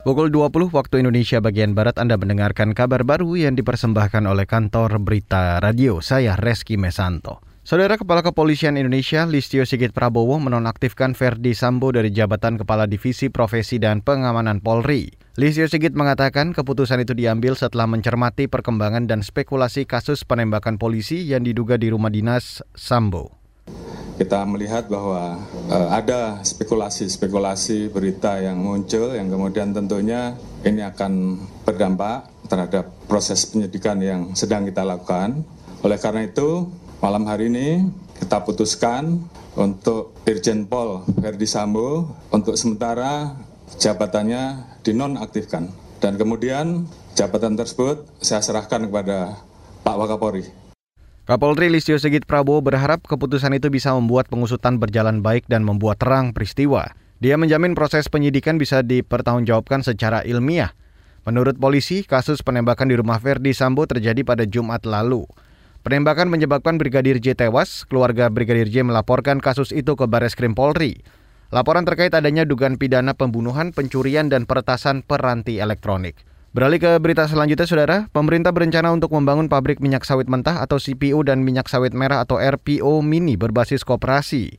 Pukul 20 waktu Indonesia bagian Barat Anda mendengarkan kabar baru yang dipersembahkan oleh kantor Berita Radio. Saya Reski Mesanto. Saudara Kepala Kepolisian Indonesia Listio Sigit Prabowo menonaktifkan Verdi Sambo dari jabatan Kepala Divisi Profesi dan Pengamanan Polri. Listio Sigit mengatakan keputusan itu diambil setelah mencermati perkembangan dan spekulasi kasus penembakan polisi yang diduga di rumah dinas Sambo kita melihat bahwa uh, ada spekulasi-spekulasi berita yang muncul yang kemudian tentunya ini akan berdampak terhadap proses penyidikan yang sedang kita lakukan. Oleh karena itu, malam hari ini kita putuskan untuk Irjen Pol Verdi Sambo untuk sementara jabatannya dinonaktifkan. Dan kemudian jabatan tersebut saya serahkan kepada Pak Wakapolri. Kapolri Listio Sigit Prabowo berharap keputusan itu bisa membuat pengusutan berjalan baik dan membuat terang peristiwa. Dia menjamin proses penyidikan bisa dipertanggungjawabkan secara ilmiah. Menurut polisi, kasus penembakan di rumah Verdi Sambo terjadi pada Jumat lalu. Penembakan menyebabkan Brigadir J tewas, keluarga Brigadir J melaporkan kasus itu ke Baris Krim Polri. Laporan terkait adanya dugaan pidana pembunuhan, pencurian, dan peretasan peranti elektronik. Beralih ke berita selanjutnya, Saudara. Pemerintah berencana untuk membangun pabrik minyak sawit mentah atau CPO dan minyak sawit merah atau RPO mini berbasis koperasi.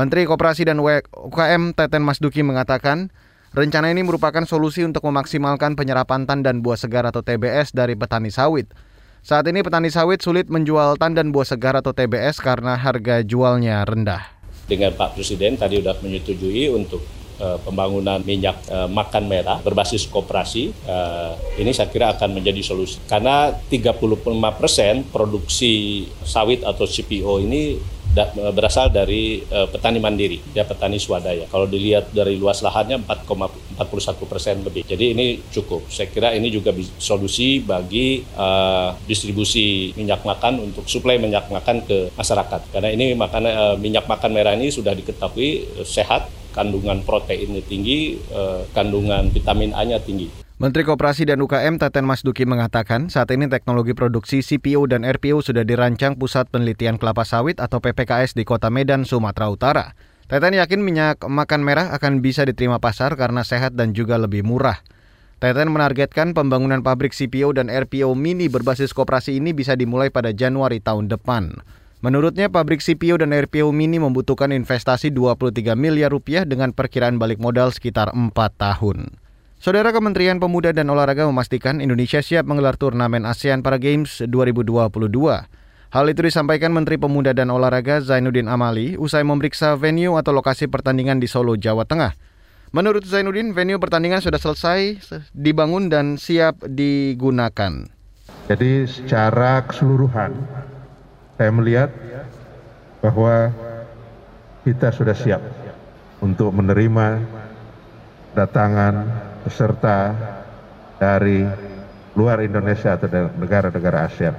Menteri Koperasi dan UKM Teten Masduki mengatakan, rencana ini merupakan solusi untuk memaksimalkan penyerapan tandan buah segar atau TBS dari petani sawit. Saat ini petani sawit sulit menjual tandan buah segar atau TBS karena harga jualnya rendah. Dengan Pak Presiden tadi sudah menyetujui untuk pembangunan minyak uh, makan merah berbasis koperasi uh, ini saya kira akan menjadi solusi. Karena 35% produksi sawit atau CPO ini berasal dari petani mandiri ya petani swadaya. Kalau dilihat dari luas lahannya 4,41 persen lebih. Jadi ini cukup. Saya kira ini juga solusi bagi uh, distribusi minyak makan untuk suplai minyak makan ke masyarakat. Karena ini makan uh, minyak makan merah ini sudah diketahui sehat kandungan proteinnya tinggi, eh, kandungan vitamin A-nya tinggi. Menteri Koperasi dan UKM Teten Masduki mengatakan saat ini teknologi produksi CPO dan RPO sudah dirancang Pusat Penelitian Kelapa Sawit atau PPKS di Kota Medan, Sumatera Utara. Teten yakin minyak makan merah akan bisa diterima pasar karena sehat dan juga lebih murah. Teten menargetkan pembangunan pabrik CPO dan RPO mini berbasis koperasi ini bisa dimulai pada Januari tahun depan. Menurutnya, pabrik CPO dan RPO mini membutuhkan investasi 23 miliar rupiah dengan perkiraan balik modal sekitar 4 tahun. Saudara Kementerian Pemuda dan Olahraga memastikan Indonesia siap menggelar turnamen ASEAN Para Games 2022. Hal itu disampaikan Menteri Pemuda dan Olahraga Zainuddin Amali usai memeriksa venue atau lokasi pertandingan di Solo, Jawa Tengah. Menurut Zainuddin, venue pertandingan sudah selesai dibangun dan siap digunakan. Jadi secara keseluruhan saya melihat bahwa kita sudah siap untuk menerima datangan peserta dari luar Indonesia atau negara-negara ASEAN.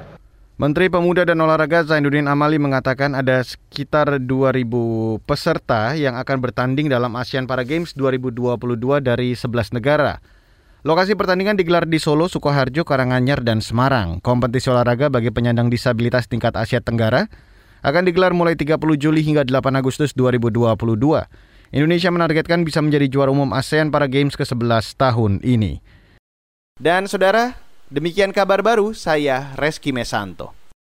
Menteri Pemuda dan Olahraga Zainuddin Amali mengatakan ada sekitar 2.000 peserta yang akan bertanding dalam ASEAN Para Games 2022 dari 11 negara. Lokasi pertandingan digelar di Solo, Sukoharjo, Karanganyar, dan Semarang. Kompetisi olahraga bagi penyandang disabilitas tingkat Asia Tenggara akan digelar mulai 30 Juli hingga 8 Agustus 2022. Indonesia menargetkan bisa menjadi juara umum ASEAN para Games ke-11 tahun ini. Dan saudara, demikian kabar baru saya Reski Mesanto.